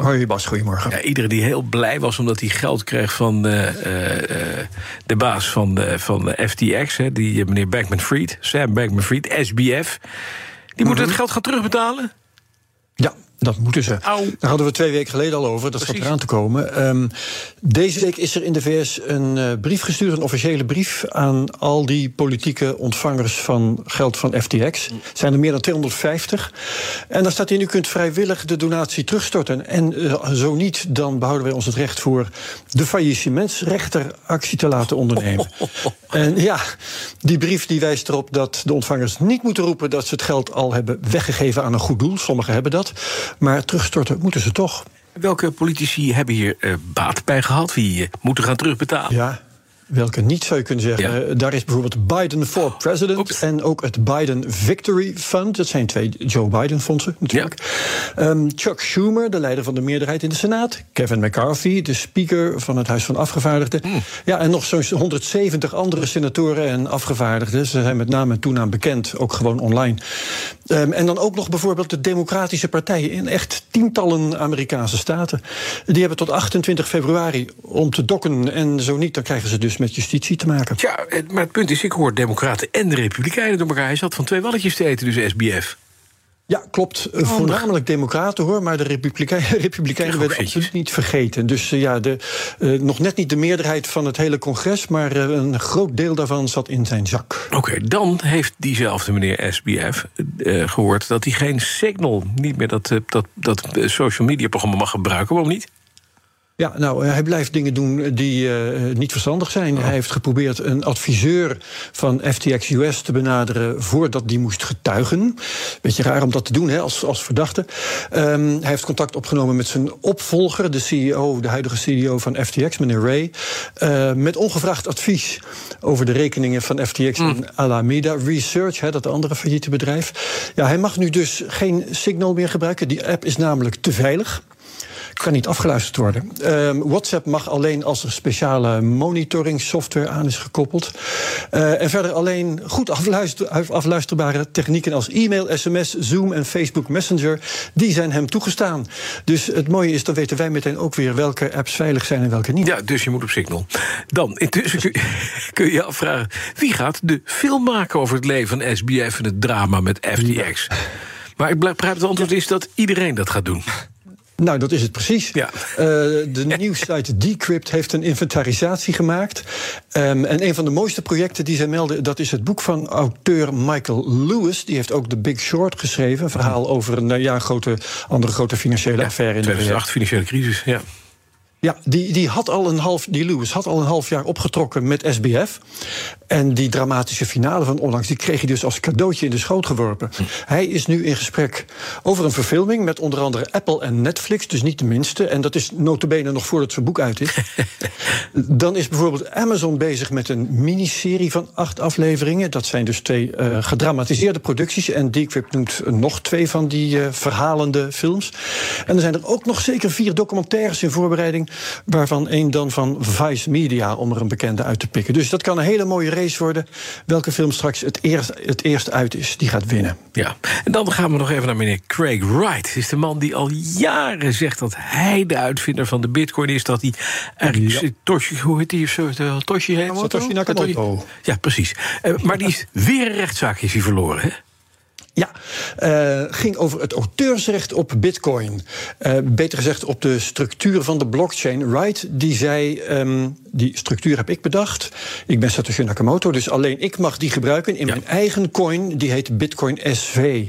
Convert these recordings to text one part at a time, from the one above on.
Hoi Bas, goedemorgen. Ja, iedereen die heel blij was omdat hij geld kreeg van uh, uh, de baas van, uh, van FTX... Hè, die meneer Bankman-Fried, Sam Bankman-Fried, SBF... die moet het geld gaan terugbetalen? Dat moeten ze. Au. Daar hadden we twee weken geleden al over. Dat staat eraan te komen. Um, deze week is er in de VS een uh, brief gestuurd, een officiële brief aan al die politieke ontvangers van geld van FTX. Er zijn er meer dan 250. En daar staat in: u kunt vrijwillig de donatie terugstorten. En uh, zo niet, dan behouden wij ons het recht voor de faillissementsrechter actie te laten ondernemen. en ja, die brief die wijst erop dat de ontvangers niet moeten roepen dat ze het geld al hebben weggegeven aan een goed doel. Sommigen hebben dat. Maar terugstorten moeten ze toch. Welke politici hebben hier uh, baat bij gehad? Wie uh, moeten gaan terugbetalen? Ja, welke niet zou je kunnen zeggen. Ja. Daar is bijvoorbeeld Biden for President Oeps. en ook het Biden Victory Fund. Dat zijn twee Joe Biden-fondsen natuurlijk. Ja. Um, Chuck Schumer, de leider van de meerderheid in de Senaat. Kevin McCarthy, de speaker van het Huis van Afgevaardigden. Mm. Ja, en nog zo'n 170 andere senatoren en afgevaardigden. Ze zijn met naam en toenaam bekend, ook gewoon online. Um, en dan ook nog bijvoorbeeld de Democratische Partijen in echt tientallen Amerikaanse staten. Die hebben tot 28 februari om te dokken. En zo niet, dan krijgen ze dus met justitie te maken. Ja, maar het punt is, ik hoor Democraten en de Republikeinen door elkaar. Hij zat van twee walletjes te eten, dus SBF. Ja, klopt. Oh, Voornamelijk democraten hoor, maar de Republikeinen, Republikeinen werden absoluut niet vergeten. Dus uh, ja, de, uh, nog net niet de meerderheid van het hele congres, maar uh, een groot deel daarvan zat in zijn zak. Oké, okay, dan heeft diezelfde meneer SBF gehoord dat hij geen Signal, niet meer dat, dat, dat social media programma mag gebruiken. Waarom niet? Ja, nou, hij blijft dingen doen die uh, niet verstandig zijn. Oh. Hij heeft geprobeerd een adviseur van FTX US te benaderen voordat die moest getuigen. Beetje raar om dat te doen hè, als, als verdachte. Um, hij heeft contact opgenomen met zijn opvolger, de CEO, de huidige CEO van FTX, meneer Ray. Uh, met ongevraagd advies over de rekeningen van FTX mm. en Alameda Research, hè, dat andere failliete bedrijf. Ja, hij mag nu dus geen Signal meer gebruiken. Die app is namelijk te veilig kan niet afgeluisterd worden. Um, WhatsApp mag alleen als er speciale monitoring software aan is gekoppeld. Uh, en verder alleen goed afluister, afluisterbare technieken als e-mail, sms, Zoom en Facebook Messenger, die zijn hem toegestaan. Dus het mooie is, dan weten wij meteen ook weer welke apps veilig zijn en welke niet. Ja, dus je moet op Signal. Dan, intussen kun je je afvragen, wie gaat de film maken over het leven van SBF en het drama met FTX? Maar ik begrijp het antwoord is dat iedereen dat gaat doen. Nou, dat is het precies. Ja. Uh, de nieuwssite Decrypt heeft een inventarisatie gemaakt. Um, en een van de mooiste projecten die zij melden... dat is het boek van auteur Michael Lewis. Die heeft ook The Big Short geschreven. Een verhaal over een ja, grote, andere grote financiële ja, affaire in 2008, de financiële crisis, ja. Ja, die, die, had al een half, die Lewis had al een half jaar opgetrokken met SBF. En die dramatische finale van onlangs, die kreeg hij dus als cadeautje in de schoot geworpen. Hm. Hij is nu in gesprek over een verfilming met onder andere Apple en Netflix, dus niet de minste. En dat is notabene nog voordat zijn boek uit is. Dan is bijvoorbeeld Amazon bezig met een miniserie van acht afleveringen. Dat zijn dus twee uh, gedramatiseerde producties. En Decrypt noemt nog twee van die uh, verhalende films. En er zijn er ook nog zeker vier documentaires in voorbereiding waarvan één dan van Vice Media, om er een bekende uit te pikken. Dus dat kan een hele mooie race worden. Welke film straks het eerst, het eerst uit is, die gaat winnen. Ja, en dan gaan we nog even naar meneer Craig Wright. is de man die al jaren zegt dat hij de uitvinder van de bitcoin is. Dat hij eigenlijk... Ja. Toshi, hoe heet die? Toshi heet? Satoshi Nakamoto. Ja, precies. Uh, maar die is weer een rechtszaak is hij verloren, hè? Ja, uh, ging over het auteursrecht op Bitcoin. Uh, beter gezegd op de structuur van de blockchain. Wright die zei: um, die structuur heb ik bedacht. Ik ben Satoshi Nakamoto, dus alleen ik mag die gebruiken in ja. mijn eigen coin. Die heet Bitcoin SV.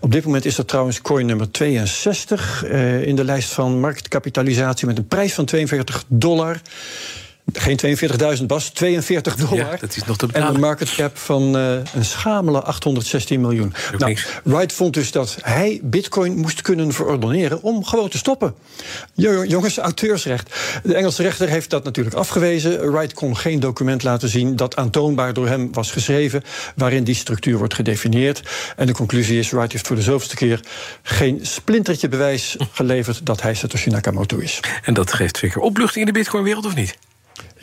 Op dit moment is dat trouwens coin nummer 62 uh, in de lijst van marktkapitalisatie met een prijs van 42 dollar. Geen 42.000 Bas, 42 dollar. Ja, dat is nog te En een market cap van uh, een schamele 816 miljoen. Nou, Wright vond dus dat hij bitcoin moest kunnen verordoneren om gewoon te stoppen. Jongens, auteursrecht. De Engelse rechter heeft dat natuurlijk afgewezen. Wright kon geen document laten zien dat aantoonbaar door hem was geschreven... waarin die structuur wordt gedefinieerd. En de conclusie is, Wright heeft voor de zoveelste keer... geen splintertje bewijs geleverd dat hij Satoshi Nakamoto is. En dat geeft zeker opluchting in de bitcoinwereld, of niet?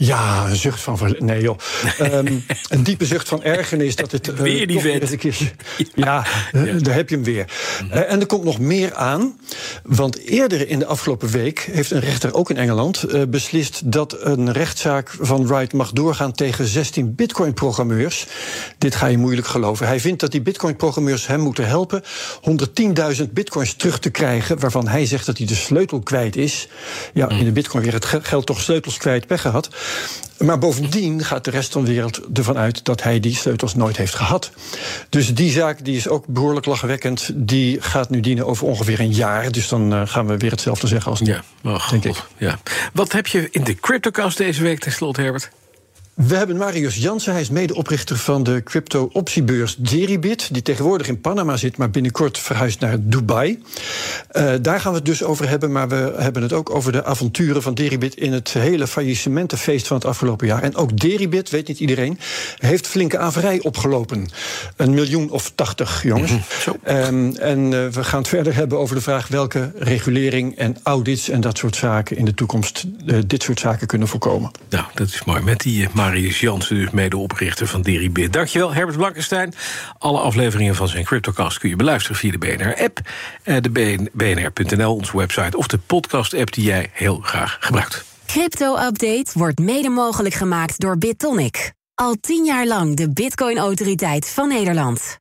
Ja, een zucht van. Nee, joh. um, een diepe zucht van ergernis dat het. Uh, weer die vet. Een ja, ja, daar heb je hem weer. Uh, en er komt nog meer aan. Want eerder in de afgelopen week heeft een rechter ook in Engeland uh, beslist dat een rechtszaak van Wright mag doorgaan tegen 16 Bitcoin-programmeurs. Dit ga je moeilijk geloven. Hij vindt dat die Bitcoin-programmeurs hem moeten helpen 110.000 Bitcoins terug te krijgen, waarvan hij zegt dat hij de sleutel kwijt is. Ja, in de Bitcoin-wereld geldt toch sleutels kwijt, pech gehad. Maar bovendien gaat de rest van de wereld ervan uit dat hij die sleutels nooit heeft gehad. Dus die zaak die is ook behoorlijk lachwekkend. Die gaat nu dienen over ongeveer een jaar. Dus dan uh, gaan we weer hetzelfde zeggen als nu, ja, oh, denk ik. Ja. Wat heb je in de CryptoCast deze week tenslotte, Herbert? We hebben Marius Jansen, hij is medeoprichter van de crypto-optiebeurs Deribit... die tegenwoordig in Panama zit, maar binnenkort verhuist naar Dubai. Uh, daar gaan we het dus over hebben, maar we hebben het ook over de avonturen van Deribit... in het hele faillissementenfeest van het afgelopen jaar. En ook Deribit, weet niet iedereen, heeft flinke averij opgelopen. Een miljoen of tachtig, jongens. Mm -hmm. um, en uh, we gaan het verder hebben over de vraag... welke regulering en audits en dat soort zaken in de toekomst... Uh, dit soort zaken kunnen voorkomen. Nou, dat is mooi. Met die Marius Jansen, dus medeoprichter van Deribit. Dankjewel, Herbert Blankenstein. Alle afleveringen van zijn CryptoCast kun je beluisteren via de BNR-app, de bnr.nl, onze website... of de podcast-app die jij heel graag gebruikt. Crypto-update wordt mede mogelijk gemaakt door BitTonic. Al tien jaar lang de Bitcoin-autoriteit van Nederland.